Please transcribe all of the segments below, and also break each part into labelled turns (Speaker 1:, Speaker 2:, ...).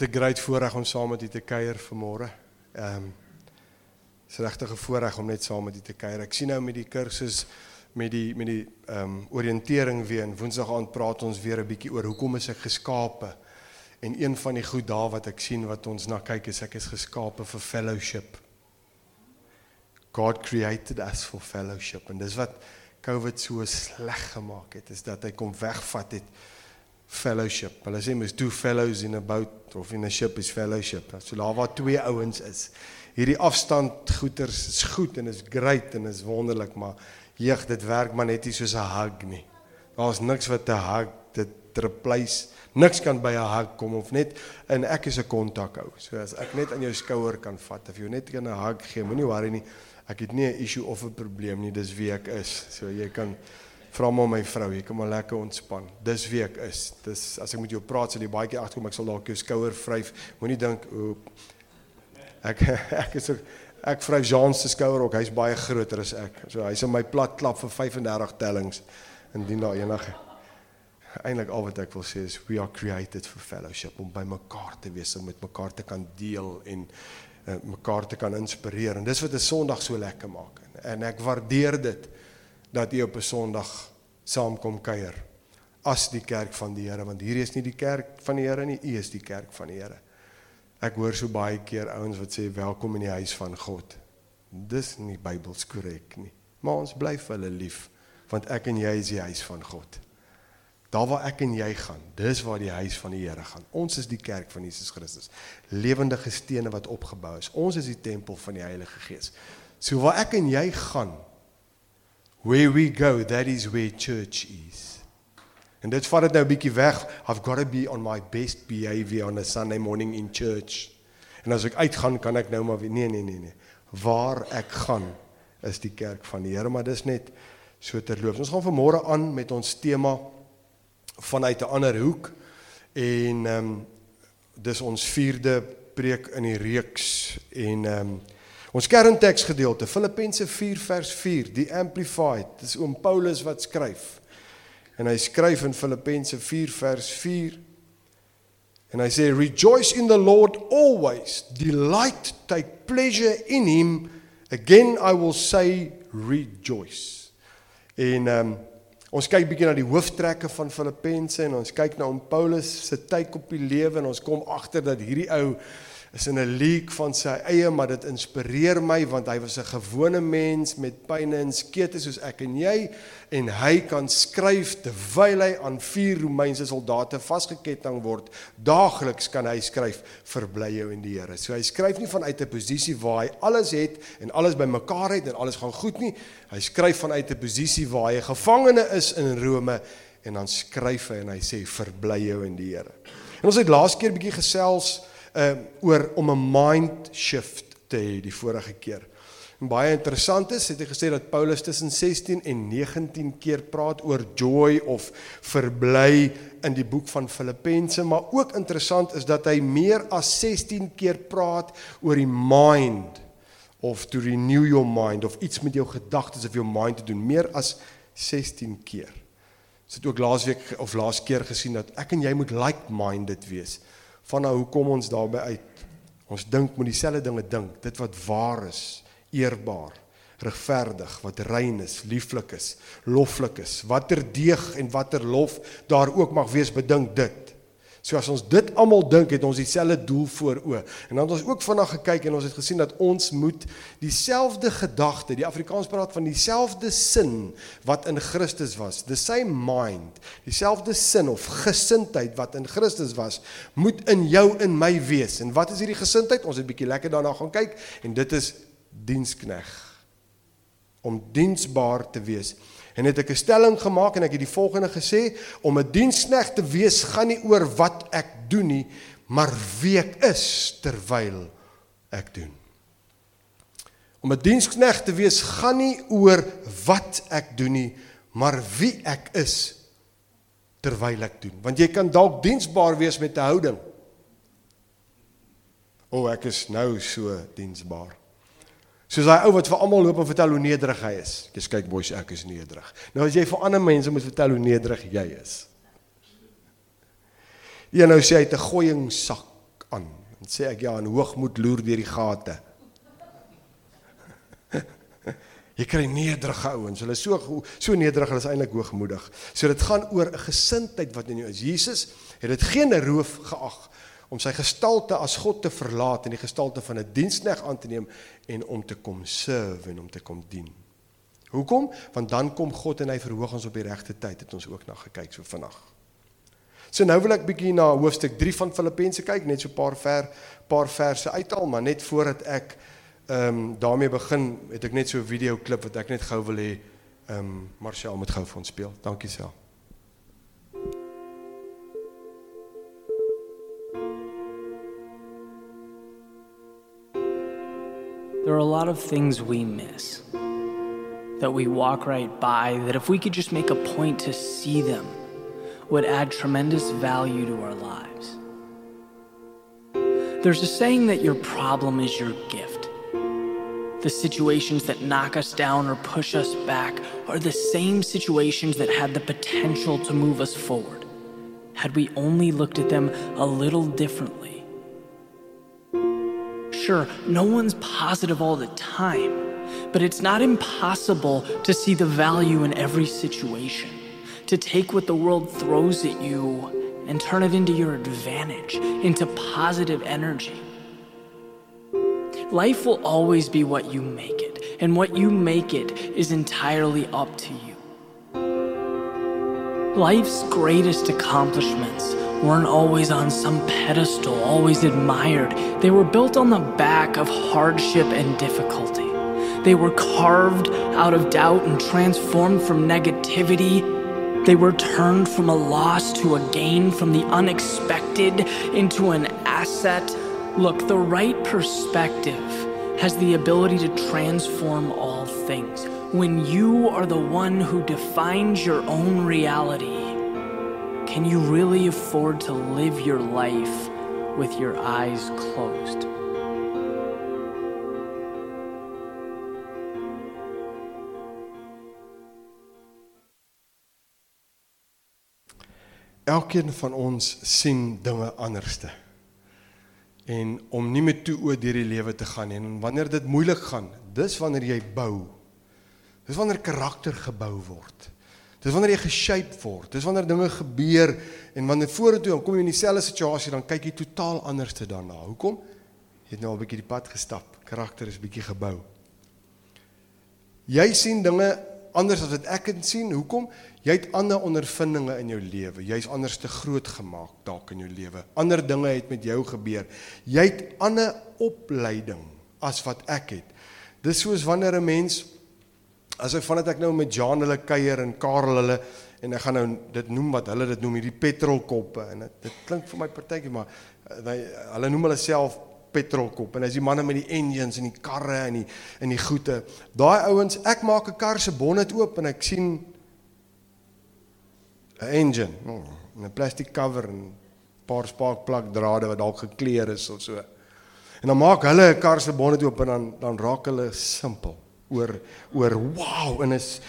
Speaker 1: Wat 'n great voorreg om saam met u te kuier vanmôre. Ehm um, Dis regtig 'n voorreg om net saam met u te kuier. Ek sien nou met die kursus met die met die ehm um, oriëntering weer en Woensdag aand praat ons weer 'n bietjie oor hoekom is ek geskape? En een van die goed daar wat ek sien wat ons na kyk is ek is geskape vir fellowship. God created us for fellowship en dis wat COVID so sleg gemaak het is dat hy kom wegvat het fellowship. Hulle sê mens two fellows in a boat of in a ship is fellowship. So daar waar twee ouens is. Hierdie afstand goeters is goed en is great en is wonderlik, maar jeug dit werk maar net nie soos 'n hug nie. Daar's niks wat 'n hug dit replace. Niks kan by 'n hug kom of net en ek is 'n kontak hou. So as ek net aan jou skouer kan vat of jy net 'n hug gee, moenie worry nie. Ek het nie 'n issue of 'n probleem nie. Dis wie ek is. So jy kan vra maar my vrou, jy kan maar lekker ontspan. Dis wie ek is. Dis as ek met jou praat, sal jy baie keer agterkom ek sal dalk jou skouer vryf. Moenie dink o ek ek is ook ek vryf Jean se skouer ook. Hy's baie groter as ek. So hy's in my plat klap vir 35 tellings indien daar enige eintlik al wat ek wil sê is we are created for fellowship om by mekaar te wees om met mekaar te kan deel en uh, mekaar te kan inspireer en dis wat 'n Sondag so lekker maak en ek waardeer dit dat jy op 'n Sondag saamkom kuier as die kerk van die Here want hierdie is nie die kerk van die Here nie u is die kerk van die Here ek hoor so baie keer ouens wat sê welkom in die huis van God dis nie Bybels korrek nie maar ons bly vir hulle lief want ek en jy is die huis van God Daar waar ek en jy gaan, dis waar die huis van die Here gaan. Ons is die kerk van Jesus Christus. Lewendige stene wat opgebou is. Ons is die tempel van die Heilige Gees. So waar ek en jy gaan, where we go, that is where church is. En dit vat dit nou 'n bietjie weg. I've got to be on my best behavior on a Sunday morning in church. En as ek uitgaan, kan ek nou maar nee nee nee nee. Waar ek gaan is die kerk van die Here, maar dis net so terloops. Ons gaan vanmôre aan met ons tema vanuit 'n ander hoek en ehm um, dis ons vierde preek in die reeks en ehm um, ons kernteks gedeelte Filippense 4 vers 4 die amplified dis oom Paulus wat skryf. En hy skryf in Filippense 4 vers 4 en hy sê rejoice in the lord always delight take pleasure in him. Again i will say rejoice. En ehm um, Ons kyk bietjie na die hooftrekke van Filippense en ons kyk na om Paulus se tyd op die lewe en ons kom agter dat hierdie ou is in 'n leek van sy eie maar dit inspireer my want hy was 'n gewone mens met pyne en skete soos ek en jy en hy kan skryf terwyl hy aan vier Romeinse soldate vasgeketting word. Daagliks kan hy skryf verbly jou in die Here. So hy skryf nie vanuit 'n posisie waar hy alles het en alles bymekaar het en alles gaan goed nie. Hy skryf vanuit 'n posisie waar hy gevangene is in Rome en dan skryf hy en hy sê verbly jou in die Here. En ons het laas keer bietjie gesels uh oor om 'n mind shift te hê die vorige keer. En baie interessant is, het hy gesê dat Paulus tussen 16 en 19 keer praat oor joy of verbly in die boek van Filippense, maar ook interessant is dat hy meer as 16 keer praat oor die mind of to renew your mind of iets met jou gedagtes of jou mind te doen, meer as 16 keer. Ons het ook laasweek of laas keer gesien dat ek en jy moet like-minded wees van nou hoe kom ons daarby uit? Ons dink moet dieselfde dinge dink, dit wat waar is, eerbaar, regverdig, wat rein is, lieflik is, loflik is, watter deeg en watter lof daar ook mag wees, bedink dit. So as ons dit almal dink, het ons dieselfde doel voor oë. En dan het ons ook vanaand gekyk en ons het gesien dat ons moet dieselfde gedagte, die Afrikaans praat van dieselfde sin wat in Christus was, the same mind, dieselfde sin of gesindheid wat in Christus was, moet in jou en my wees. En wat is hierdie gesindheid? Ons het bietjie lekker daarna gaan kyk en dit is dienskneg om diensbaar te wees. En het ek 'n stelling gemaak en ek het die volgende gesê om 'n diensknegt te wees gaan nie oor wat ek doen nie, maar wie ek is terwyl ek doen. Om 'n diensknegt te wees gaan nie oor wat ek doen nie, maar wie ek is terwyl ek doen. Want jy kan dalk diensbaar wees met 'n houding. O, ek is nou so diensbaar. Soos daai ou wat vir almal loop en vertel hoe nederig hy is. Jy kyk boys, ek is nederig. Nou as jy vir ander mense moet vertel hoe nederig jy is. Jy nou sê hy het 'n gooiing sak aan. Dan sê ek ja, en hoogmoed loer deur die gate. Jy kry nederige ouens. Hulle is so so nederig, hulle is eintlik hoogmoedig. So dit gaan oor 'n gesindheid wat in jou is. Jesus het dit geen roof geag om sy gestalte as God te verlaat en die gestalte van 'n diensknegt aan te neem en om te kom serve en om te kom dien. Hoekom? Want dan kom God en hy verhoog ons op die regte tyd het ons ook na gekyk so vinnig. So nou wil ek bietjie na hoofstuk 3 van Filippense kyk, net so 'n paar ver paar verse uithaal, maar net voordat ek ehm um, daarmee begin, het ek net so 'n video klip wat ek net gou wil hê ehm um, Marcel moet gou vir ons speel. Dankie self.
Speaker 2: There are a lot of things we miss that we walk right by that if we could just make a point to see them would add tremendous value to our lives. There's a saying that your problem is your gift. The situations that knock us down or push us back are the same situations that had the potential to move us forward, had we only looked at them a little differently. Sure, no one's positive all the time, but it's not impossible to see the value in every situation, to take what the world throws at you and turn it into your advantage, into positive energy. Life will always be what you make it, and what you make it is entirely up to you. Life's greatest accomplishments weren't always on some pedestal, always admired. They were built on the back of hardship and difficulty. They were carved out of doubt and transformed from negativity. They were turned from a loss to a gain, from the unexpected into an asset. Look, the right perspective has the ability to transform all things. When you are the one who defines your own reality, can you really afford to live your life with your eyes closed?
Speaker 1: Elkeen van ons sien dinge anderste. En om nie met toe oë deur die lewe te gaan en wanneer dit moeilik gaan, dis wanneer jy bou. Dis wanneer karakter gebou word. Dis wanneer jy geshape word. Dis wanneer dinge gebeur en wanneer vorentoe kom jy in dieselfde situasie dan kyk jy totaal anders te daarna. Hoekom? Jy het nou 'n bietjie die pad gestap. Karakter is bietjie gebou. Jy sien dinge anders as wat ek kan sien. Hoekom? Jy het ander ondervindinge in jou lewe. Jy's anders te groot gemaak dalk in jou lewe. Ander dinge het met jou gebeur. Jy het ander opleiding as wat ek het. Dis soos wanneer 'n mens as ek vandat ek nou met Jan hulle kuier en Karel hulle en ek gaan nou dit noem wat hulle dit noem hierdie petrolkoppe en dit, dit klink vir my partytjie maar hy, hulle noem hulle self petrolkop en as die manne met die engines en die karre en die in die goede. Daai ouens, ek maak 'n kar se bonnet oop en ek sien 'n engine, oh, 'n plastiek cover en paar spaakplak drade wat dalk gekleur is of so. En dan maak hulle 'n kar se bonnet oop en dan dan raak hulle simpel oor oor wow en is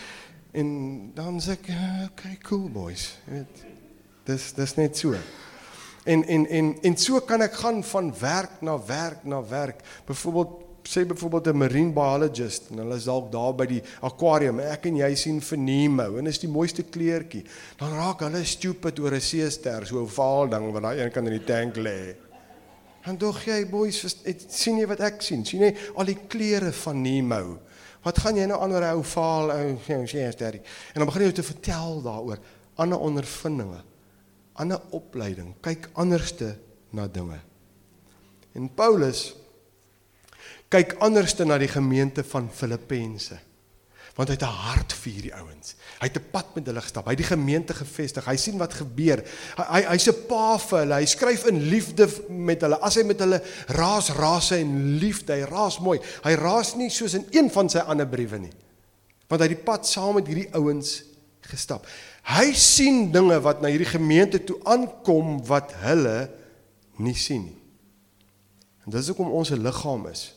Speaker 1: en dan sê ek okay cool boys. Weet, dis dis net so. En en en en so kan ek gaan van werk na werk na werk. Byvoorbeeld sê byvoorbeeld 'n marine biologist en hulle is dalk daar by die aquarium. Ek en jy sien vir Nemo en is die mooiste kleertjie. Dan raak hulle stupid oor 'n seester, so 'n vaal ding wat daai een kan in die tank lê. En dog jy boys, het, sien jy wat ek sien? sien jy al die kleure van Nemo? Wat gaan jy nou aan oor ou vaal ou seester? En dan begin jy te vertel daaroor ander ondervindinge ander opleiding, kyk anderste na dinge. En Paulus kyk anderste na die gemeente van Filippense. Want hy het 'n hart vir hierdie ouens. Hy het 'n pad met hulle gestap. Hy het die gemeente gevestig. Hy sien wat gebeur. Hy hy hy's 'n pa vir hulle. Hy skryf in liefde met hulle. As hy met hulle raas rase en liefde, hy raas mooi. Hy raas nie soos in een van sy ander briewe nie. Want hy het die pad saam met hierdie ouens gestap. Hy sien dinge wat na hierdie gemeente toe aankom wat hulle nie sien nie. En dis hoekom ons 'n liggaam is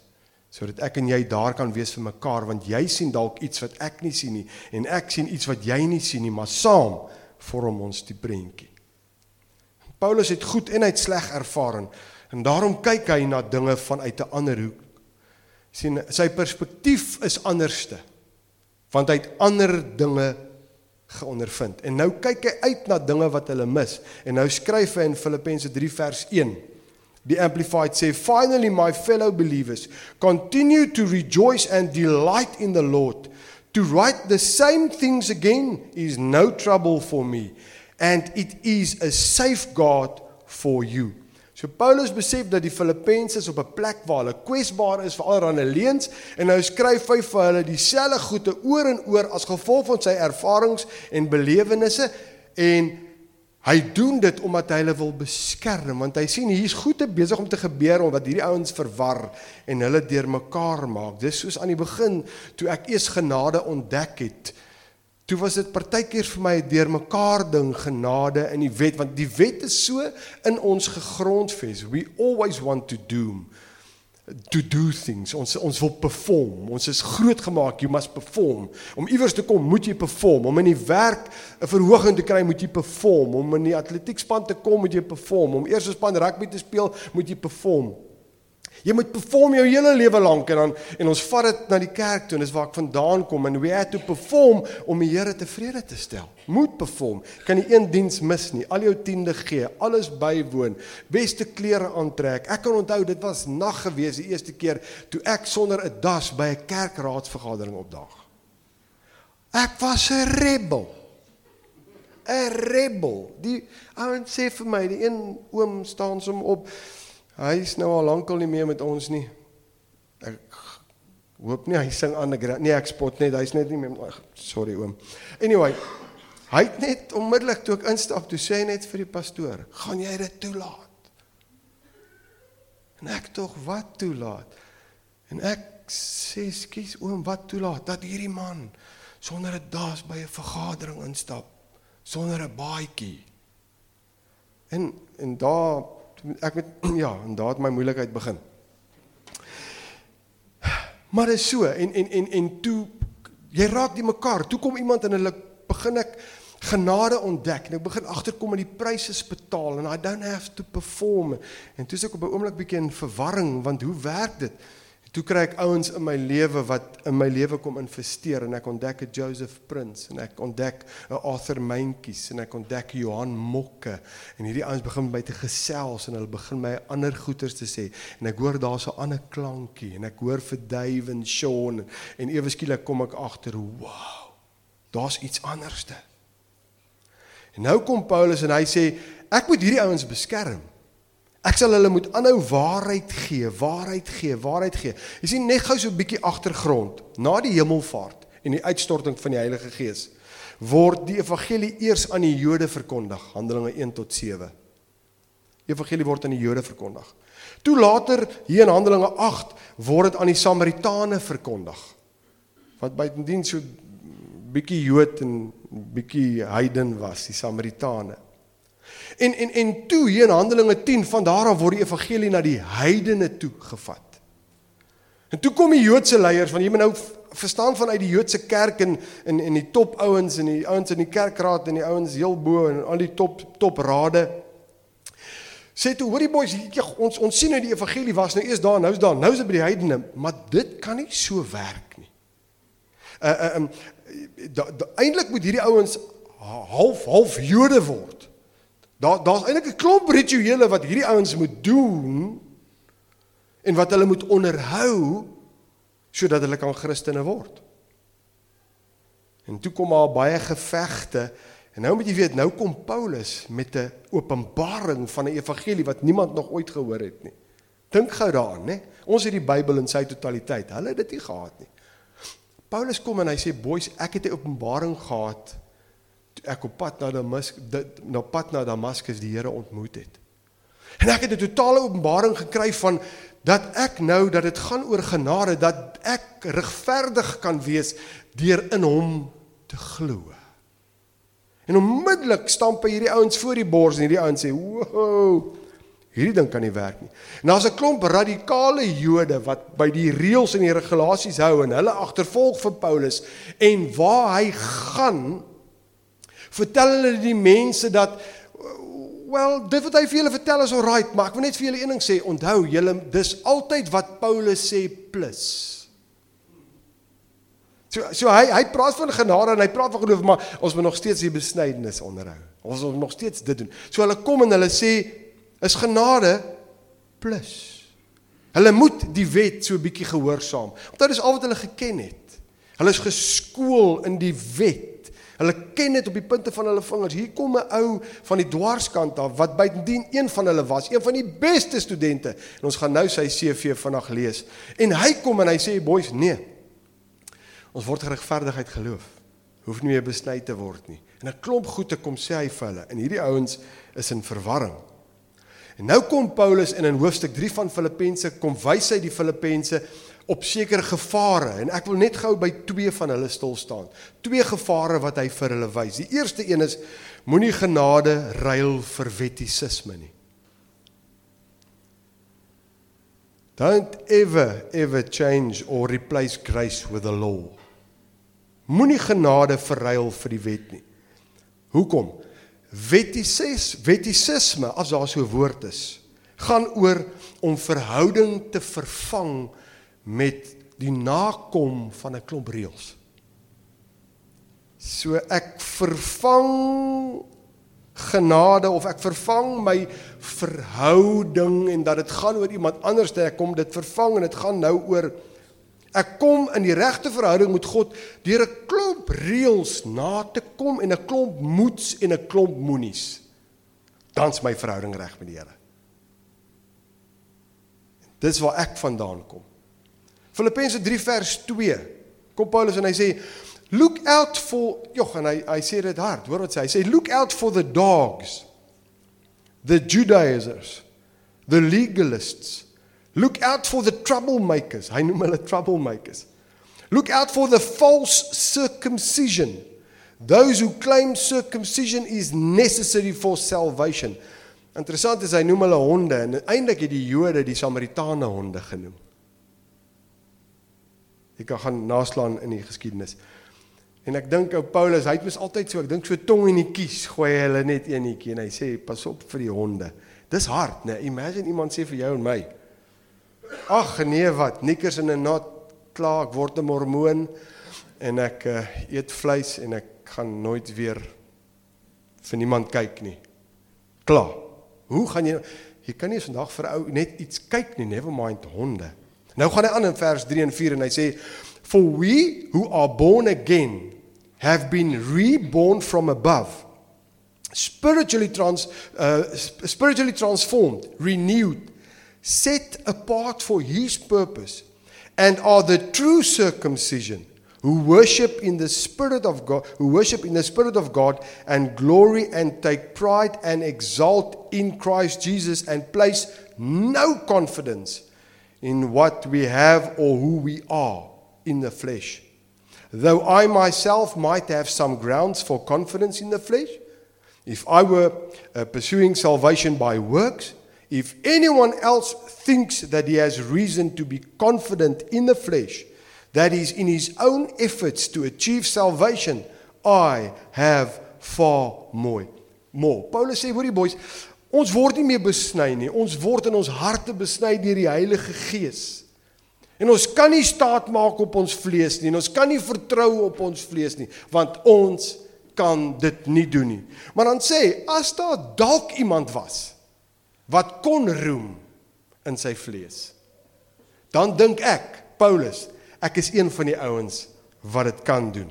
Speaker 1: sodat ek en jy daar kan wees vir mekaar want jy sien dalk iets wat ek nie sien nie en ek sien iets wat jy nie sien nie maar saam vorm ons die prentjie. Paulus het goed en hy het sleg ervaar En daarom kyk hy na dinge vanuit 'n ander hoek. sien sy perspektief is anderste. Want hy het ander dinge geondervind. En nou kyk hy uit na dinge wat hulle mis. En nou skryf hy in Filippense 3 vers 1. The Amplified say, Finally, my fellow believers, continue to rejoice and delight in the Lord. To write the same things again is no trouble for me, and it is a safeguard for you. So Paulus besef dat die Filippenses op 'n plek waar hulle kwesbaar is vir allerlei leuns en nou skryf hy vir hulle dieselfde goeie oor en oor as gevolg van sy ervarings en belewennisse en Hy doen dit omdat hy hulle wil beskerm want hy sien hier's goede besig om te gebeur omdat hierdie ouens verwar en hulle deurmekaar maak. Dis soos aan die begin toe ek eers genade ontdek het. Toe was dit partykeer vir my 'n deurmekaar ding genade in die wet want die wet is so in ons gegrondves. We always want to doom to do things. Ons ons wil perform. Ons is groot gemaak, you must perform. Om iewers te kom, moet jy perform. Om in die werk 'n verhoging te kry, moet jy perform. Om in die atletiekspan te kom, moet jy perform. Om eers 'n span rugby te speel, moet jy perform. Jy moet perform jou hele lewe lank en dan en ons vat dit na die kerk toe en dis waar ek vandaan kom en we have to perform om die Here tevrede te stel. Moet perform. Kan nie een diens mis nie. Al jou tiende gee, alles bywoon, beste klere aantrek. Ek kan onthou dit was nag gewees die eerste keer toe ek sonder 'n das by 'n kerkraadsvergadering opdaag. Ek was 'n rebel. 'n Rebel. Die ouens sê vir my, die een oom staan som op Hy is nou al lankal nie meer met ons nie. Ek hoop nie hy sing aan 'n nee ek spot net, hy's net nie meer sorry oom. Anyway, hy het net onmiddellik toe ek instap toe sê net vir die pastoor, "Gaan jy dit toelaat?" En ek tog wat toelaat? En ek sê, "Skus oom, wat toelaat dat hierdie man sonder 'n daas by 'n vergadering instap, sonder 'n baadjie?" En en daar ek met ja, en daar het my moeilikheid begin. Maar dit is so en en en en toe jy raak die mekaar. Toe kom iemand en hulle begin ek genade ontdek en ek begin agterkom in die pryse is betaal en I don't have to perform. En toe is ek op 'n oomblik bietjie in verwarring want hoe werk dit? Toe kry ek ouens in my lewe wat in my lewe kom investeer en ek ontdek 'n Joseph Prince en ek ontdek 'n Arthur Mentjies en ek ontdek Johan Mokke en hierdie ouens begin by te gesels en hulle begin my ander goeters te sê en ek hoor daar's 'n ander klankie en ek hoor vir Dave en Sean en ewe skielik kom ek agter wow daar's iets anderste. En nou kom Paulus en hy sê ek moet hierdie ouens beskerm Ek sal hulle moet aanhou waarheid gee, waarheid gee, waarheid gee. Jy sien net gou so 'n bietjie agtergrond. Na die hemelvaart en die uitstorting van die Heilige Gees word die evangelie eers aan die Jode verkondig, Handelinge 1 tot 7. Evangelie word aan die Jode verkondig. Toe later hier in Handelinge 8 word dit aan die Samaritane verkondig. Wat buitendien so bietjie Jood en bietjie heiden was, die Samaritane. En en en toe hier in Handelinge 10 van daar af word die evangelie na die heidene toe gevat. En toe kom die Joodse leiers van jy moet nou verstaan vanuit die Joodse kerk en in in die top ouens en die ouens in die kerkraad en die ouens heel bo en al die top top rade sê toe hoorie boys jy, ons ons sien nou die evangelie was nou eers daar nou's daar nou's by die heidene maar dit kan nie so werk nie. Uh uh um, eintlik moet hierdie ouens half half Jode word. Daar daar's eintlik 'n klomp rituele wat hierdie ouens moet doen en wat hulle moet onderhou sodat hulle kan Christene word. En toe kom daar baie gevegte en nou moet jy weet nou kom Paulus met 'n openbaring van 'n evangelie wat niemand nog ooit gehoor het nie. Dink gou daaraan, né? Ons het die Bybel in sy totaliteit. Hulle het dit nie gehad nie. Paulus kom en hy sê boys, ek het 'n openbaring gehad ek op pad na Damaskus na pad na Damaskus die Here ontmoet het. En ek het 'n totale openbaring gekry van dat ek nou dat dit gaan oor genade dat ek regverdig kan wees deur in hom te glo. En onmiddellik stamp hierdie ouens voor die bors en hierdie ouens sê, "Wow, hierdie ding kan nie werk nie." En daar's 'n klomp radikale Jode wat by die reëls en die regulasies hou en hulle agtervolg vir Paulus en waar hy gaan vertel hulle die mense dat Wel, dit wat hy vir julle vertel is alright, maar ek wil net vir julle een ding sê, onthou julle dis altyd wat Paulus sê plus. So so hy hy praat van genade en hy praat van geloof, maar ons moet nog steeds die besnydenis onderhou. Ons moet nog steeds dit doen. So hulle kom en hulle sê is genade plus. Hulle moet die wet so 'n bietjie gehoorsaam. Want dit is al wat hulle geken het. Hulle is geskool in die wet. Hulle ken dit op die punte van hulle vingers. Hier kom 'n ou van die dwarskant af wat buitendien een van hulle was, een van die beste studente. En ons gaan nou sy CV vanaand lees. En hy kom en hy sê, "Boys, nee. Ons word geregverdigheid geloof. Hoef nie meer besny te word nie." En 'n klomp goeie kom sê hy vir hulle. En hierdie ouens is in verwarring. En nou kom Paulus en in hoofstuk 3 van Filippense kom wys hy die Filippense op sekere gevare en ek wil net gou by twee van hulle stil staan. Twee gevare wat hy vir hulle wys. Die eerste een is moenie genade ruil vir wettisisme nie. Don't ever ever change or replace grace with the law. Moenie genade verruil vir die wet nie. Hoekom? Wettises, wettisisme as daar so 'n woord is, gaan oor om verhouding te vervang met die nakom van 'n klomp reëls. So ek vervang genade of ek vervang my verhouding en dat dit gaan oor iemand anders te ek kom dit vervang en dit gaan nou oor ek kom in die regte verhouding met God deur 'n klomp reëls na te kom en 'n klomp moets en 'n klomp moenies. Dan's my verhouding reg met die Here. Dis waar ek vandaan kom. Filippense 3 vers 2. Kom Paulus en hy sê look out for Jog en hy hy sê dit hard. Hoor wat sê hy? Hy sê look out for the dogs. The Judaizers. The legalists. Look out for the troublemakers. Hy noem hulle troublemakers. Look out for the false circumcision. Those who claim circumcision is necessary for salvation. Interessant is hy noem hulle honde en eintlik het die Jode die Samaritane honde genoem. Jy kan gaan naslaan in die geskiedenis. En ek dink ou Paulus, hy het mos altyd so, ek dink so tong in die kies, gooi hulle net eenetjie en hy sê pas op vir die honde. Dis hard, né? Imagine iemand sê vir jou en my. Ag nee wat, nikkers in 'n nat klaar, ek word 'n mormoon en ek uh, eet vleis en ek gaan nooit weer vir niemand kyk nie. Klaar. Hoe gaan jy jy kan nie vandag vir ou net iets kyk nie, never mind honde. Nou gaan hy aan in vers 3 en 4 en hy sê for we who are born again have been reborn from above spiritually trans uh, spiritually transformed renewed set apart for his purpose and are the true circumcision who worship in the spirit of God who worship in the spirit of God and glory and take pride and exalt in Christ Jesus and place no confidence in what we have or who we are in the flesh. Though I myself might have some grounds for confidence in the flesh, if I were uh, pursuing salvation by works, if anyone else thinks that he has reason to be confident in the flesh, that is, in his own efforts to achieve salvation, I have far more. More. Paulus sê, hoorie boys, Ons word nie meer besny nie. Ons word in ons harte besny deur die Heilige Gees. En ons kan nie staat maak op ons vlees nie. Ons kan nie vertrou op ons vlees nie, want ons kan dit nie doen nie. Maar dan sê, as daar dalk iemand was wat kon roem in sy vlees, dan dink ek, Paulus, ek is een van die ouens wat dit kan doen.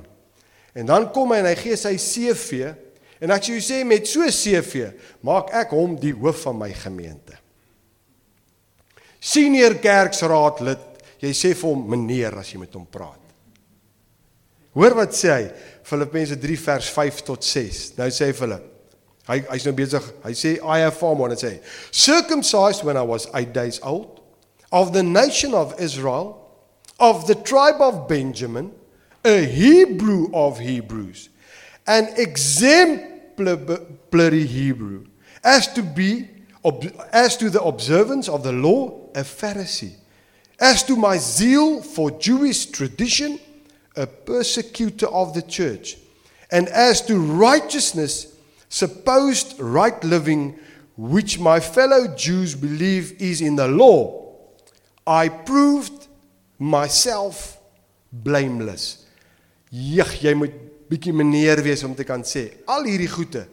Speaker 1: En dan kom hy en hy gee sy CV En ek jy sê met so CV maak ek hom die hoof van my gemeente. Senior kerksraadlid, jy sê vir hom meneer as jy met hom praat. Hoor wat sê hy Filippense 3 vers 5 tot 6. Nou sê hy vir hulle hy hy's nou besig. Hy sê I have form one and say circumcised when I was 8 days old of the nation of Israel of the tribe of Benjamin a Hebrew of Hebrews an exemplary Hebrew, as to be as to the observance of the law, a Pharisee, as to my zeal for Jewish tradition, a persecutor of the church, and as to righteousness, supposed right living which my fellow Jews believe is in the law, I proved myself blameless. Jy moet bietjie meneer wees om te kan sê al hierdie goede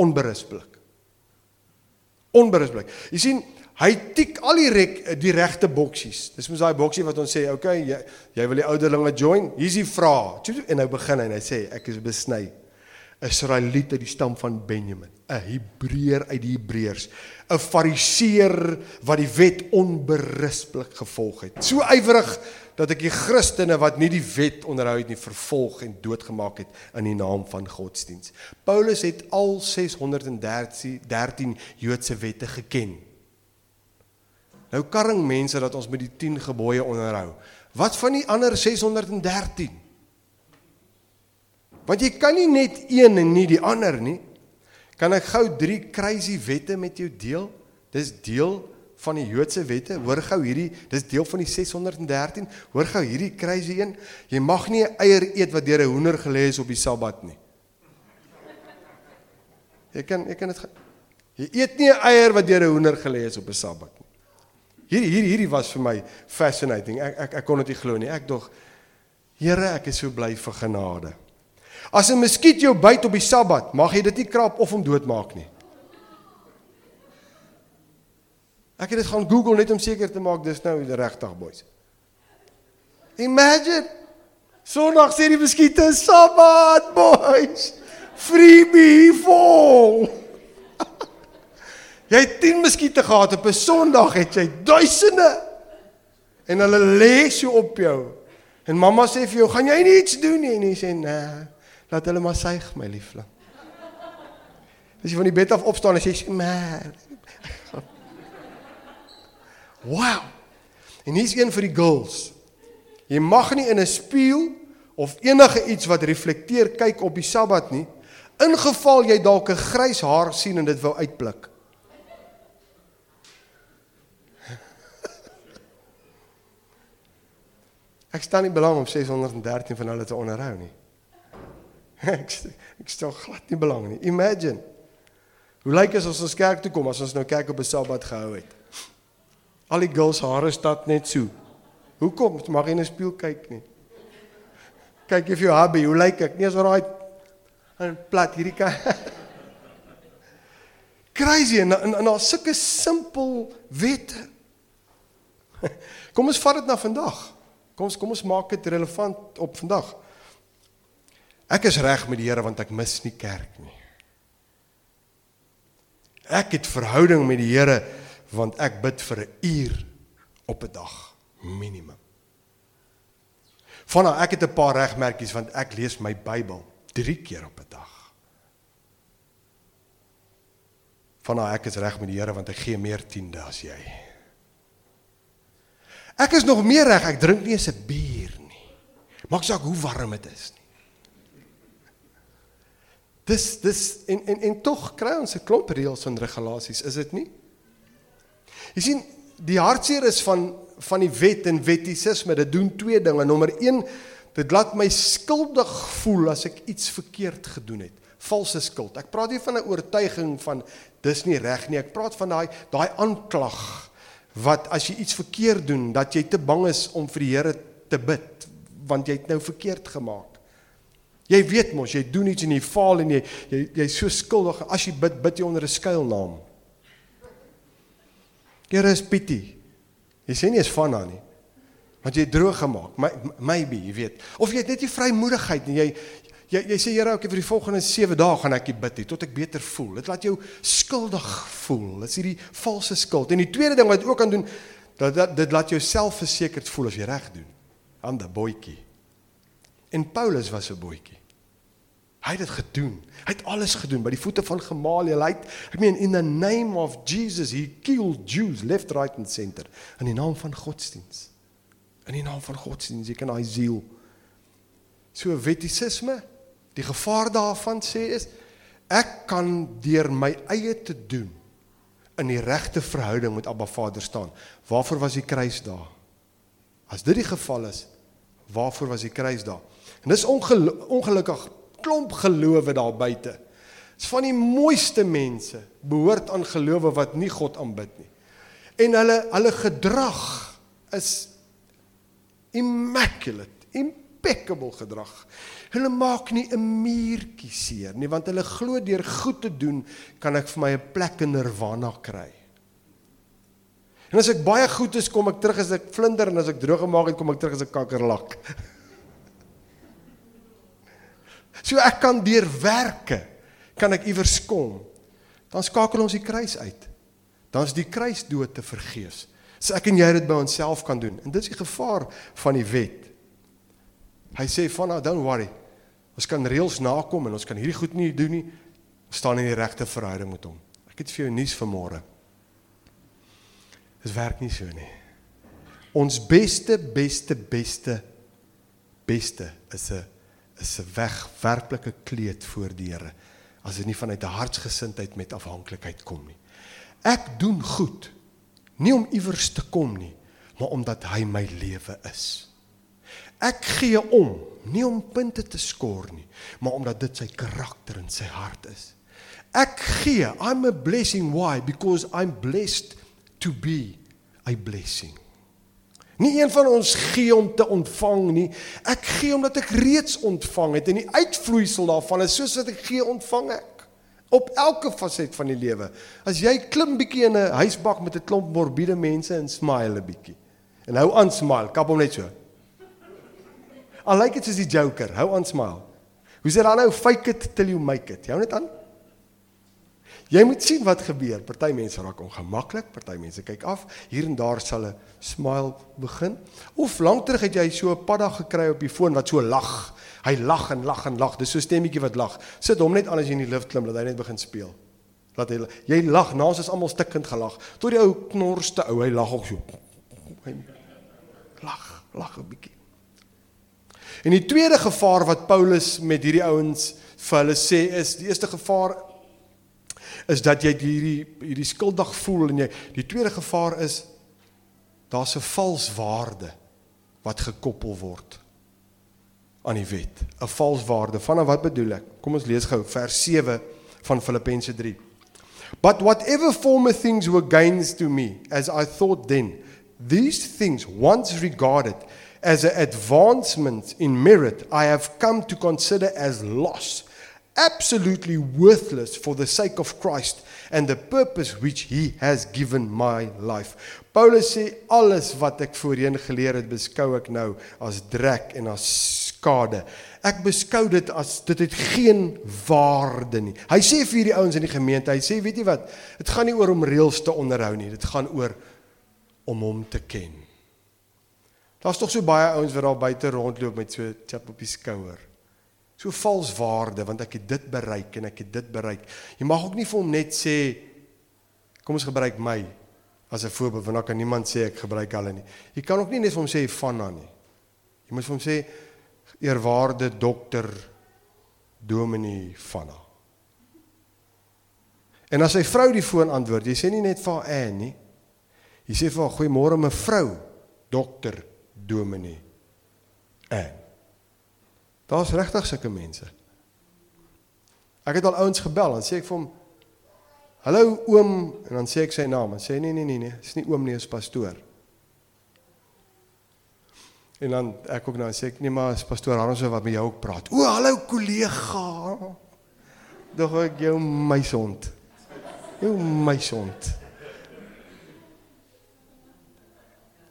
Speaker 1: onberispelik. Onberispelik. Jy sien, hy tik al die rek, die regte boksies. Dis mos daai boksie wat ons sê, "Oké, okay, jy jy wil die ouderlinge join. Hier's die vraag." En nou begin hy en hy sê, "Ek is besny." Israeliet uit die stam van Benjamin, 'n Hebreër uit die Hebreërs, 'n Fariseer wat die wet onberispelik gevolg het. So ywerig dat ek die Christene wat nie die wet onderhou het nie vervolg en doodgemaak het in die naam van godsdiens. Paulus het al 613 Joodse wette geken. Nou karring mense dat ons met die 10 gebooie onderhou. Wat van die ander 613? Want jy kan nie net een en nie die ander nie. Kan ek gou 3 crazy wette met jou deel? Dis deel van die Joodse wette. Hoor gou hierdie, dis deel van die 613. Hoor gou hierdie crazy een. Jy mag nie 'n eier eet wat deur 'n hoender gelê is op die Sabbat nie. Jy kan jy kan dit Jy eet nie 'n eier wat deur 'n hoender gelê is op 'n Sabbat nie. Hierdie hierdie hierdie was vir my fascinating. Ek ek ek kon dit nie glo nie. Ek dog Here, ek is so bly vir genade. As 'n muskiet jou byt op die Sabbat, mag jy dit nie krap of hom doodmaak nie. Ek het dit gaan Google net om seker te maak dis nou regtig boys. Imagine Sondag sê die muskiete Sabbat boys. Freebie vol. jy het 10 muskiete gehad op 'n Sondag het jy duisende. En hulle lê so op jou. En mamma sê vir jou, "Gaan jy iets doen nie?" En jy sê, "Nee." Laat hulle maar suig my liefling. As jy van die bed af opstaan en sê man. Wow. En hier's een vir die girls. Jy mag nie in 'n spieël of enige iets wat reflekteer kyk op die Sabbat nie, ingeval jy dalk 'n grys haar sien en dit wou uitblik. Ek staan nie belang om 613 van hulle te onderhou nie. ek ek stel glad nie belang nie. Imagine. Hoe lyk dit as ons kerk toe kom as ons nou kerk op 'n Sabbat gehou het? Al die girls hare stat net so. Hoekom? Mag jy in 'n spieël kyk nie? Kyk of jou hubby, hoe lyk ek? Nie as raai en plat hierdie kan. Crazy en en, en daar sulke simpel wette. Kom ons vat dit na vandag. Kom ons kom ons maak dit relevant op vandag. Ek is reg met die Here want ek mis nie kerk nie. Ek het verhouding met die Here want ek bid vir 'n uur op 'n dag minimum. Vanna ek het 'n paar regmerkies want ek lees my Bybel 3 keer op 'n dag. Vanna ek is reg met die Here want ek gee meer tiende as jy. Ek is nog meer reg, ek drink nie eens 'n bier nie. Maak saak hoe warm dit is nie. Dis dis en en en tog kry ons 'n klomp reëls en regulasies, is dit nie? Jy sien, die hartseer is van van die wet en wettisisme, dit doen twee dinge. Nommer 1, dit laat my skuldig voel as ek iets verkeerd gedoen het. Valse skuld. Ek praat nie van 'n oortuiging van dis nie reg nie. Ek praat van daai daai aanklag wat as jy iets verkeerd doen, dat jy te bang is om vir die Here te bid want jy het nou verkeerd gemaak. Jy weet mos, jy doen iets en jy faal en jy jy jy's so skuldig as jy bid, bid jy onder 'n skuilnaam. Here is pity. Jy sê nie is van haar nie. Want jy droog gemaak. Maybe, jy weet. Of jy het net nie vrymoedigheid nie. Jy jy jy sê Here, ek vir die volgende 7 dae gaan ek bid hier tot ek beter voel. Dit laat jou skuldig voel. Dit is hierdie valse skuld. En die tweede ding wat ook kan doen, dat, dat dit laat jou selfversekerd voel as jy reg doen. Ander boetjie. En Paulus was 'n boetjie. Hy het dit gedoen. Hy het alles gedoen by die voete van Gamaliel. Hy het, ek meen in the name of Jesus he killed Jews left right and center in die naam van godsdiens. In die naam van godsdiens, jy kan daai siel. So wettisisme, die gevaar daarvan sê is ek kan deur my eie te doen in die regte verhouding met Abba Vader staan. Waarvoor was die kruis daar? As dit die geval is, waarvoor was die kruis daar? En dis ongelukkig klomp gelowe daar buite. Dis van die mooiste mense behoort aan gelowe wat nie God aanbid nie. En hulle hulle gedrag is immaculate, impeccable gedrag. Hulle maak nie 'n muurtjie seer nie want hulle glo deur goed te doen kan ek vir my 'n plek in nirvana kry. En as ek baie goed is, kom ek terug as ek vlinder en as ek droog gemaak het, kom ek terug as 'n kakkerlak. so ek kan deur werke kan ek iewers kom. Dan skakel ons die kruis uit. Dan is die kruis dood te vergeefs. So ek en jy dit by onsself kan doen. En dit is die gevaar van die wet. Hy sê van nou don't worry. Ons kan reëls nakom en ons kan hierdie goed nie doen nie. Ons staan in die regte verhouding met hom. Ek het vir jou nuus vanmôre. Dit werk nie so nie. Ons beste beste beste beste is 'n is 'n wegwerplike kleed voor die Here as dit nie vanuit 'n hartsgesindheid met afhanklikheid kom nie. Ek doen goed nie om iewers te kom nie, maar omdat hy my lewe is. Ek gee om nie om punte te skoor nie, maar omdat dit sy karakter en sy hart is. Ek gee, I'm a blessing why? Because I'm blessed to be a blessing. Nie een van ons gee om te ontvang nie. Ek gee omdat ek reeds ontvang het en die uitvloeisel daarvan is soos wat ek gee ontvang ek op elke faset van die lewe. As jy klim bietjie in 'n huisbak met 'n klomp morbiede mense en smile 'n bietjie. En hou aan smile, kap hom net so. I like it soos die Joker, hou aan smile. Hoe sê dan nou fake it till you make it. Jou net aan. Jy moet sien wat gebeur. Party mense raak ongemaklik, party mense kyk af. Hier en daar sal 'n smile begin. Of lank terug het jy so 'n paddag gekry op die foon wat so lag. Hy lag en lag en lag. Dis so 'n stemmetjie wat lag. Sit hom net aan as jy in die lift klim dat hy net begin speel. Laat hy jy lag, naas is almal stikkend gelag. Tot die ou knorste ou, hy lag ook so. Hy lag, lag 'n bietjie. En die tweede gevaar wat Paulus met hierdie ouens vir hulle sê is, die eerste gevaar is dat jy hierdie hierdie skuldig voel en jy die tweede gevaar is daar's 'n vals waarde wat gekoppel word aan die wet. 'n Vals waarde. Van wat bedoel ek? Kom ons lees gou vers 7 van Filippense 3. But whatever former things were gains to me as I thought then these things once regarded as an advancement in merit I have come to consider as loss absolutely worthless for the sake of Christ and the purpose which he has given my life. Paulus sê alles wat ek voorheen geleer het, beskou ek nou as drek en as skade. Ek beskou dit as dit het geen waarde nie. Hy sê vir hierdie ouens in die gemeente, hy sê weet jy wat? Dit gaan nie oor om reëls te onderhou nie, dit gaan oor om hom te ken. Daar's tog so baie ouens wat daar buite rondloop met so 'n chap op die skouer. So vals waarde want ek het dit bereik en ek het dit bereik. Jy mag ook nie vir hom net sê kom ons gebruik my as 'n voorbeeld want dan kan niemand sê ek gebruik hulle nie. Jy kan ook nie net vir hom sê van dan nie. Jy moet vir hom sê eerwaarde dokter Dominee Vanna. En as sy vrou die foon antwoord, jy sê nie net vir haar Ann nie. Jy sê vir haar goeiemôre mevrou dokter Dominee Ann. Daar's regtig sulke mense. Ek het al ouens gebel en sê ek vir hom Hallo oom en dan sê ek sy naam en sê nee nee nee nee, dis nie oom nie, dis pastoor. En dan ek ook nou sê ek nee maar is pastoor Harmse wat met jou ook praat. O, hallo kollega. Dog ek jou my sond. Jou my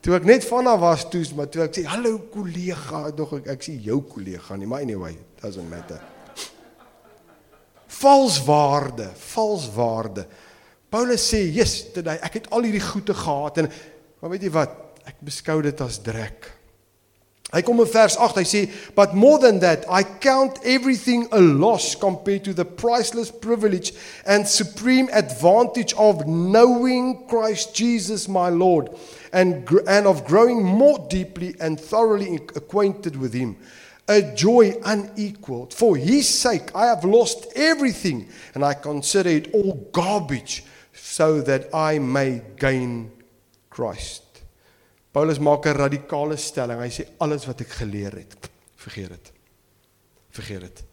Speaker 1: Toe ek net van haar was toe, maar toe ek sê hallo kollega, dog ek ek sê jou kollega nie, maar anyway, doesn't matter. Vals waarde, vals waarde. Paulus sê, "Jesus, today ek het al hierdie goeie gehad en maar weet jy wat? Ek beskou dit as drek." Hy kom in vers 8, hy sê, "But more than that, I count everything a loss compared to the priceless privilege and supreme advantage of knowing Christ Jesus my Lord." And, and of growing more deeply and thoroughly acquainted with Him. A joy unequaled. For His sake, I have lost everything and I consider it all garbage so that I may gain Christ. Paulus maak 'n radikale stelling. Hy sê alles wat ek geleer het, vergeet dit. Vergeet dit.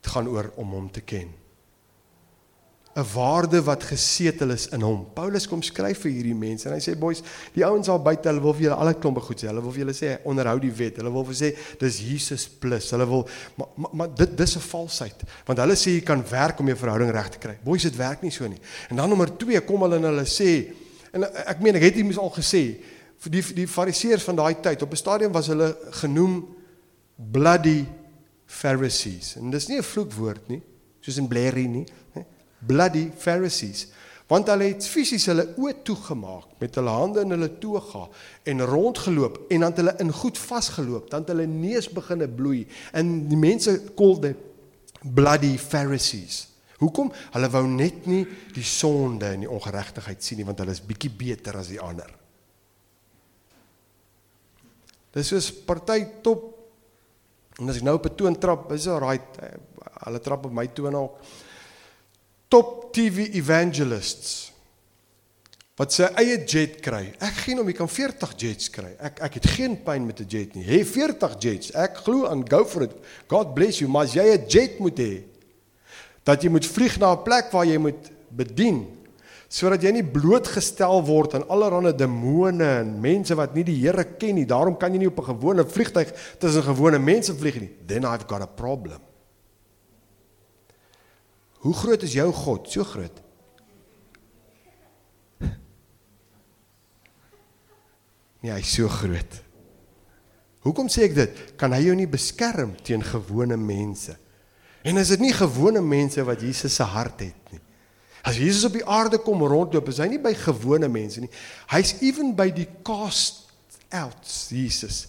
Speaker 1: Dit gaan oor om hom te ken. 'n waarde wat gesetel is in hom. Paulus kom skryf vir hierdie mense en hy sê boys, die ouens daar buite, hulle wil vir julle alle klompe goed sê. Hulle wil vir julle sê onderhou die wet. Hulle wil vir sê dis Jesus plus. Hulle wil maar, maar, maar dit dis 'n valsheid. Want hulle sê jy kan werk om jou verhouding reg te kry. Boys, dit werk nie so nie. En dan nommer 2 kom hulle en hulle sê en ek meen ek het dit mos al gesê vir die die fariseërs van daai tyd op 'n stadium was hulle genoem bloody pharisees. En dis nie 'n vloekwoord nie, soos in Blairie nie bloody Pharisees want hulle het fisies hulle oë toegemaak met hulle hande in hulle toga en rondgeloop en dan het hulle in goed vasgeloop dan het hulle neus begine bloei en die mense kol dit bloody Pharisees. Hoekom? Hulle wou net nie die sonde en die ongeregtigheid sien nie want hulle is bietjie beter as die ander. Dis soos party top en as ek nou op 'n toon trap is dit right hulle trap op my toon ook top TV evangelists wat sy eie jet kry. Ek gee hom, jy kan 40 jets kry. Ek ek het geen pyn met 'n jet nie. Hê 40 jets. Ek glo aan go for it. God bless you, maar jy 'n jet moet hê. Dat jy moet vlieg na 'n plek waar jy moet bedien sodat jy nie blootgestel word aan allerlei demone en mense wat nie die Here ken nie. Daarom kan jy nie op 'n gewone vliegtyg tussen gewone mense vlieg nie. Then I've got a problem. Hoe groot is jou God? So groot. Nee, hy's so groot. Hoekom sê ek dit? Kan hy jou nie beskerm teen gewone mense? En is dit nie gewone mense wat Jesus se hart het nie? As Jesus op die aarde kom rondloop, is hy nie by gewone mense nie. Hy's ewen by die cast outs, Jesus.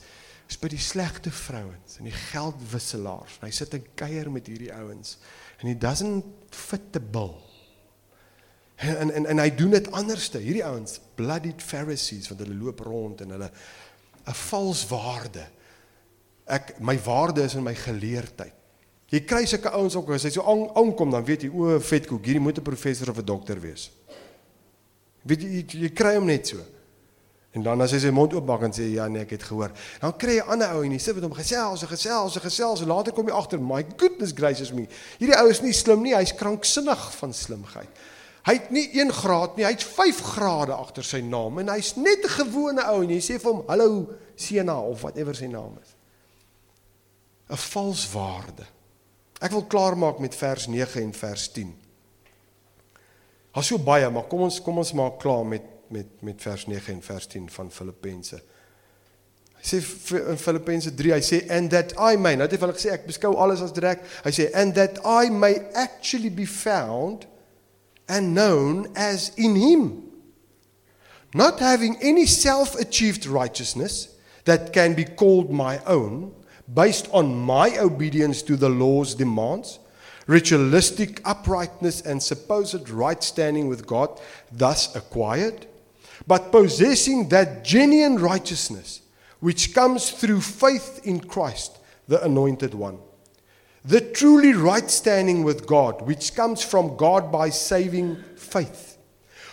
Speaker 1: Hy's by die slegte vrouens en die geldwisselaars. Hy sit en kuier met hierdie ouens and he doesn't fit the bill. En en en hy doen dit anderste. Hierdie ouens, bloodied Pharisees wat hulle loop rond en hulle 'n vals waarde. Ek my waarde is in my geleerdheid. Jy kry sulke ouens ook as hy so aankom dan weet jy o, vetkoek, hierdie moet 'n professor of 'n dokter wees. Weet jy jy, jy kry hom net so. En dan as hy sy mond oopmaak en sê ja nee ek het gehoor. Dan kry jy 'n ander ou en hy sit met hom gesels, en gesels, en gesels en later kom jy agter, my goodness gracious me. Hierdie ou is nie slim nie, hy's kranksinnig van slimheid. Hy het nie 1 graad nie, hy't 5 grade agter sy naam en hy's net 'n gewone ou en jy sê vir hom hallo Sena of whatever sy naam is. 'n Vals waarde. Ek wil klaarmaak met vers 9 en vers 10. Haas so baie, maar kom ons kom ons maak klaar met met met vers 9 en vers 10 van Filippense. Hy sê in Filippense 3, hy sê and that I may, nou het hy gesê ek beskou alles as direk. Hy sê and that I may actually be found and known as in him. Not having any self-achieved righteousness that can be called my own based on my obedience to the law's demands ritualistic uprightness and supposed right standing with God thus acquired but possessing that genuine righteousness which comes through faith in Christ, the Anointed One. The truly right standing with God, which comes from God by saving faith.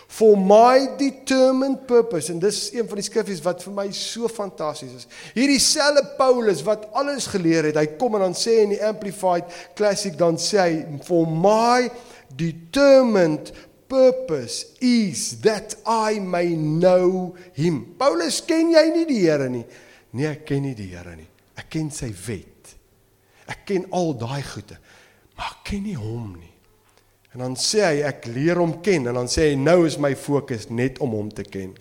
Speaker 1: For my determined purpose and dis een van die skriffies wat vir my so fantasties is. Hierdie selfe Paulus wat alles geleer het, hy kom en dan sê in die amplified classic dan sê hy for my determined purpose is that I may know him. Paulus ken jy nie die Here nie? Nee, ek ken nie die Here nie. Ek ken sy wet. Ek ken al daai goede, maar ek ken nie hom nie. En dan sê hy ek leer hom ken en dan sê hy nou is my fokus net om hom te ken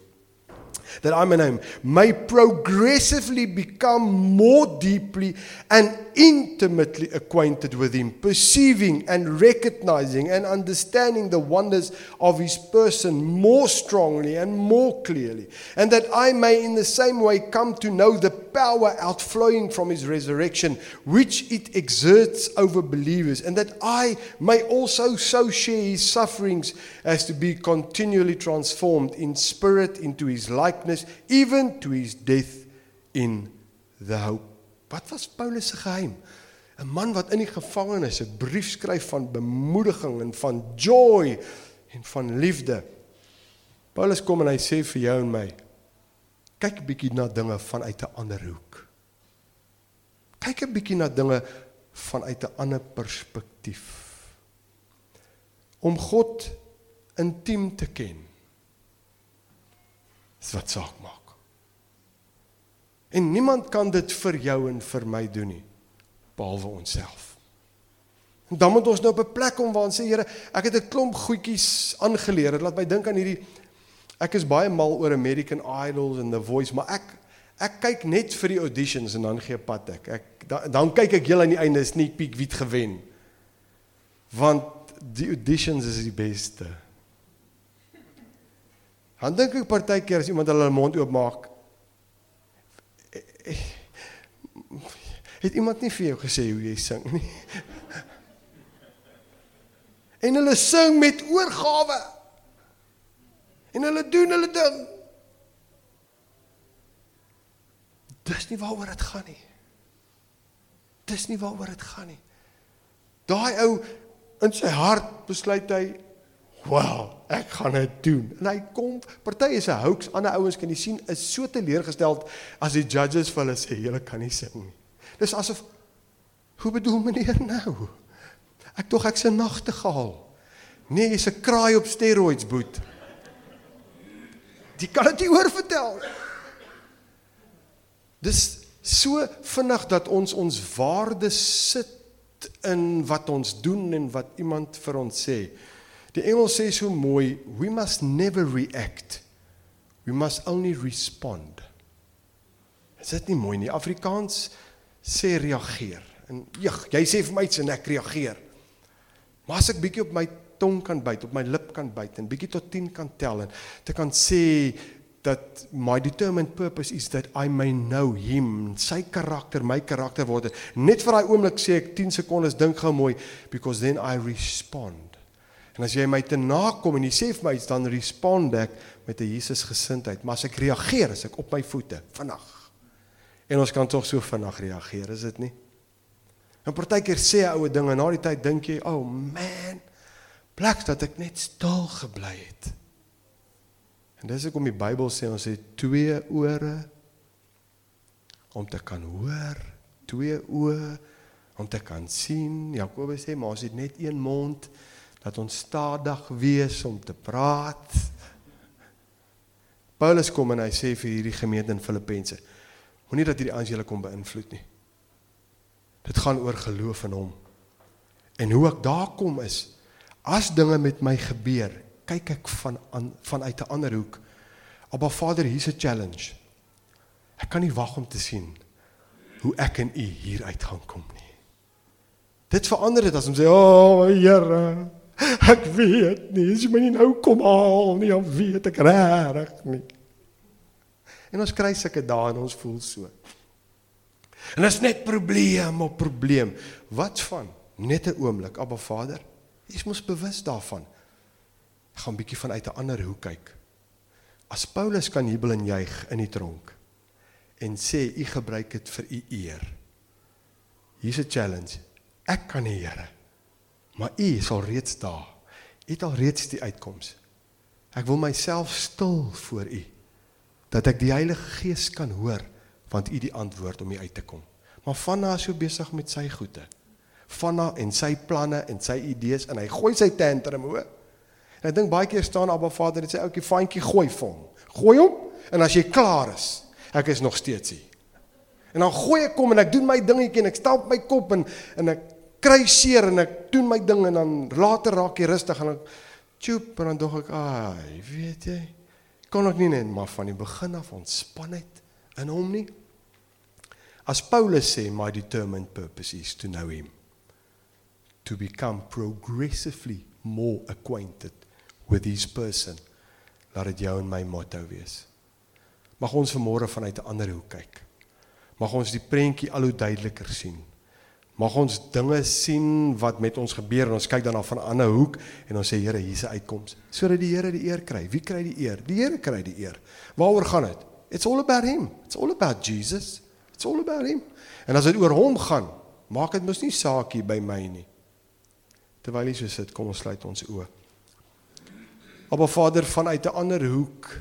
Speaker 1: that I may know may progressively become more deeply and intimately acquainted with him, perceiving and recognizing and understanding the wonders of his person more strongly and more clearly, and that I may in the same way come to know the power outflowing from his resurrection, which it exerts over believers, and that I may also so share his sufferings as to be continually transformed in spirit into his likeness, even to his death in the hope. Wat was Paulus se geheim? 'n Man wat in die gevangenis 'n brief skryf van bemoediging en van joy en van liefde. Paulus kom en hy sê vir jou en my: kyk 'n bietjie na dinge vanuit 'n ander hoek. Kyk 'n bietjie na dinge vanuit 'n ander perspektief. om God intiem te ken. Dis wat saak maak. En niemand kan dit vir jou en vir my doen nie behalwe onsself. En dan moet ons nou op 'n plek kom waar ons sê Here, ek het 'n klomp goedjies aangeleer. Dit laat my dink aan hierdie ek is baie mal oor American Idols en The Voice, maar ek ek kyk net vir die auditions en dan gee pad ek. Ek dan, dan kyk ek heel aan die einde sneak peek wie het gewen. Want die auditions is die beste. Dan dink ek partykeer as iemand hulle mond oopmaak het iemand nie vir jou gesê hoe jy sing nie. En hulle sing met oorgawe. En hulle doen hulle ding. Dis nie waaroor dit gaan nie. Dis nie waaroor dit gaan nie. Daai ou in sy hart besluit hy, "Wow, ek gaan dit doen." En hy kom, party is 'n hoax, ander ouens kan jy sien is so teleurgesteld as die judges vir hulle sê, "Julle kan nie sing nie." Dis asof hoe bedoel meneer nou? Ek tog ek's 'n nagtegaal. Nee, jy's 'n kraai op steroids, boet. Jy kan dit hoor vertel. Dis so vinnig dat ons ons waarde sit in wat ons doen en wat iemand vir ons sê. Die Engels sê so mooi, we must never react. We must only respond. Is dit nie mooi nie? Afrikaans sê reageer. En jeg, jy sê vir my iets en ek reageer. Maar as ek bietjie op my tong kan byt, op my lip kan byt en bietjie tot 10 kan tel en te kan sê dat my determined purpose is that I may know him, sy karakter, my karakter word. Net vir daai oomblik sê ek 10 sekondes dink gou mooi because then I respond. En as jy my te nakom en jy sê vir my iets dan respond ek met 'n Jesus gesindheid, maar as ek reageer as ek op my voete vinnig. En ons kan tog so vinnig reageer, is dit nie? En partykeer sê oue ding en na die tyd dink jy, "Oh man, plek dat ek net stil gebly het." En dis hoekom die Bybel sê ons het twee ore om te kan hoor, twee oë om te kan sien. Jakobus sê, "Maar ons het net een mond dat ons stadig wees om te praat." Paulus kom en hy sê vir hierdie gemeente in Filippense, moenie dat hierdie ouens julle kom beïnvloed nie. Dit gaan oor geloof in hom. En hoe ek daar kom is as dinge met my gebeur, kyk ek van an, vanuit 'n ander hoek. Abba Vader, hier's 'n challenge. Ek kan nie wag om te sien hoe ek en u hier uit gaan kom nie. Dit verander dit as om sê, "O oh, Here, ek weet nie, as jy my nie nou kom haal nie, dan weet ek regtig nie." En ons kry sulke dae en ons voel so. En dit is net probleem op probleem. Wat van net 'n oomblik, Abba Vader? Jy mos bewus daarvan. Ek gaan 'n bietjie vanuit 'n ander hoek kyk. As Paulus kan jubel en juig in die tronk en sê u gebruik dit vir u eer. Hier's 'n challenge. Ek kan nie, Here. Maar u is al reeds daar. U het al reeds die uitkoms. Ek wil myself stil voor u dat ek die Heilige Gees kan hoor want u die antwoord om u uit te kom. Maar Vanna is so besig met sy goede. Vanna en sy planne en sy idees en hy gooi sy tantrum hoor. En ek dink baie keer staan Abba Vader en sê ouetjie fantjie gooi vir hom. Gooi hom en as jy klaar is, ek is nog steeds hier. En dan gooi ek kom en ek doen my dingetjie en ek stamp my kop en en ek kry seer en ek doen my ding en dan later raak jy rustig en dan tjoep en dan dog ek, "Ai, weet jy, kon ek nie net maar van die begin af ontspan het in hom nie." As Paulus sê my determined purpose is to know him to become progressively more acquainted with his person. Laat dit jou en my motto wees. Mag ons vanmôre vanuit 'n ander hoek kyk. Mag ons die prentjie al hoe duideliker sien. Mag ons dinge sien wat met ons gebeur en ons kyk daarna van 'n ander hoek en ons sê Here, hier's 'n uitkoms sodat die Here die eer kry. Wie kry die eer? Die Here kry die eer. Waaroor gaan dit? It's all about him. It's all about Jesus. It's all about him. En as dit oor hom gaan, maak dit mos nie saak hier by my nie. Terwyl hy so sit, kom ons sluit ons oë. Maar Vader vanuit 'n ander hoek.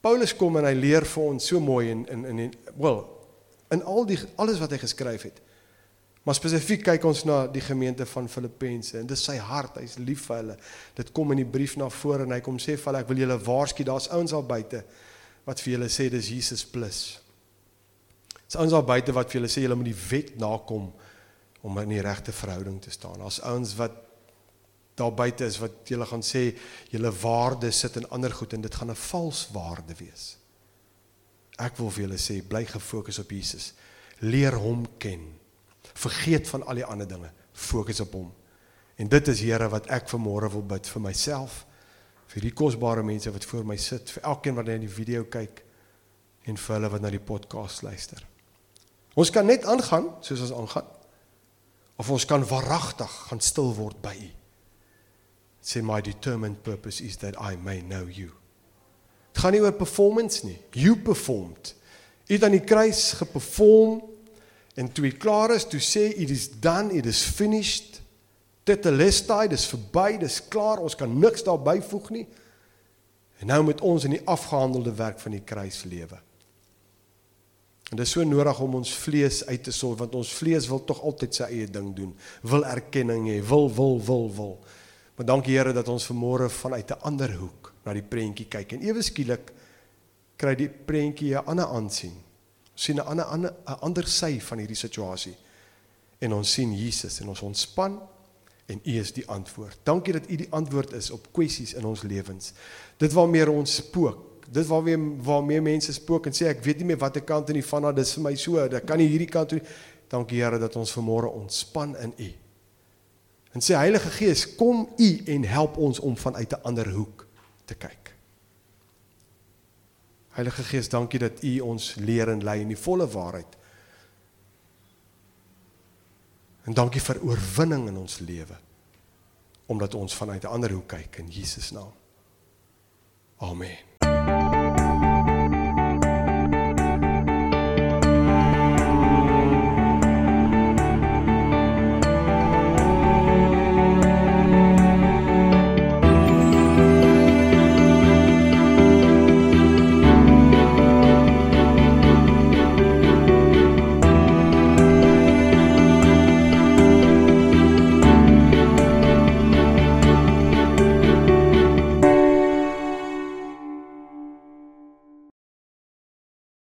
Speaker 1: Paulus kom en hy leer vir ons so mooi in in in well, in al die alles wat hy geskryf het. Maar spesifiek kyk ons na die gemeente van Filippense en dis sy hart, hy's lief vir hulle. Dit kom in die brief na vore en hy kom sê vir hulle ek wil julle waarsku, daar's ouens al buite wat vir julle sê dis Jesus plus. Dis ouens al buite wat vir julle sê julle moet die wet nakom om in die regte verhouding te staan. Daar's ouens wat daar buite is wat julle gaan sê julle waarde sit in ander goed en dit gaan 'n vals waarde wees. Ek wil vir julle sê bly gefokus op Jesus. Leer hom ken. Vergeet van al die ander dinge. Fokus op hom. En dit is Here wat ek vanmôre wil bid vir myself, vir die kosbare mense wat voor my sit, vir elkeen wat net die video kyk en vir hulle wat na die podcast luister. Ons kan net aangaan soos ons aangaan. Of ons kan waaragtig gaan stil word by U. Say my determined purpose is that I may know you. Dit gaan nie oor performance nie. You performed. U het aan die kruis geperform en toe jy klaar is, toe sê it is done, it is finished. Dit is tyd, dis verby, dis klaar. Ons kan niks daarby voeg nie. En nou moet ons in die afgehandelde werk van die kruis lewe. En dit is so nodig om ons vlees uit te sorg want ons vlees wil tog altyd sy eie ding doen. Wil erkenning hê, wil wil wil wil. Maar dankie Here dat ons vanmôre vanuit 'n ander hoek na die prentjie kyk en ewe skielik kry die prentjie 'n ander aansien. Sien 'n ander 'n ander sy van hierdie situasie. En ons sien Jesus en ons ontspan en U is die antwoord. Dankie dat U die antwoord is op kwessies in ons lewens. Dit waarmee ons spook dit waarmee waarmee mense spook en sê ek weet nie meer watter kant in die van dat dis vir my so, dat kan nie hierdie kant toe. Dankie Here dat ons vanmôre ontspan in U. En sê Heilige Gees, kom U en help ons om vanuit 'n ander hoek te kyk. Heilige Gees, dankie dat U ons leer en lei in die volle waarheid. En dankie vir oorwinning in ons lewe. Omdat ons vanuit 'n ander hoek kyk in Jesus naam. Amen.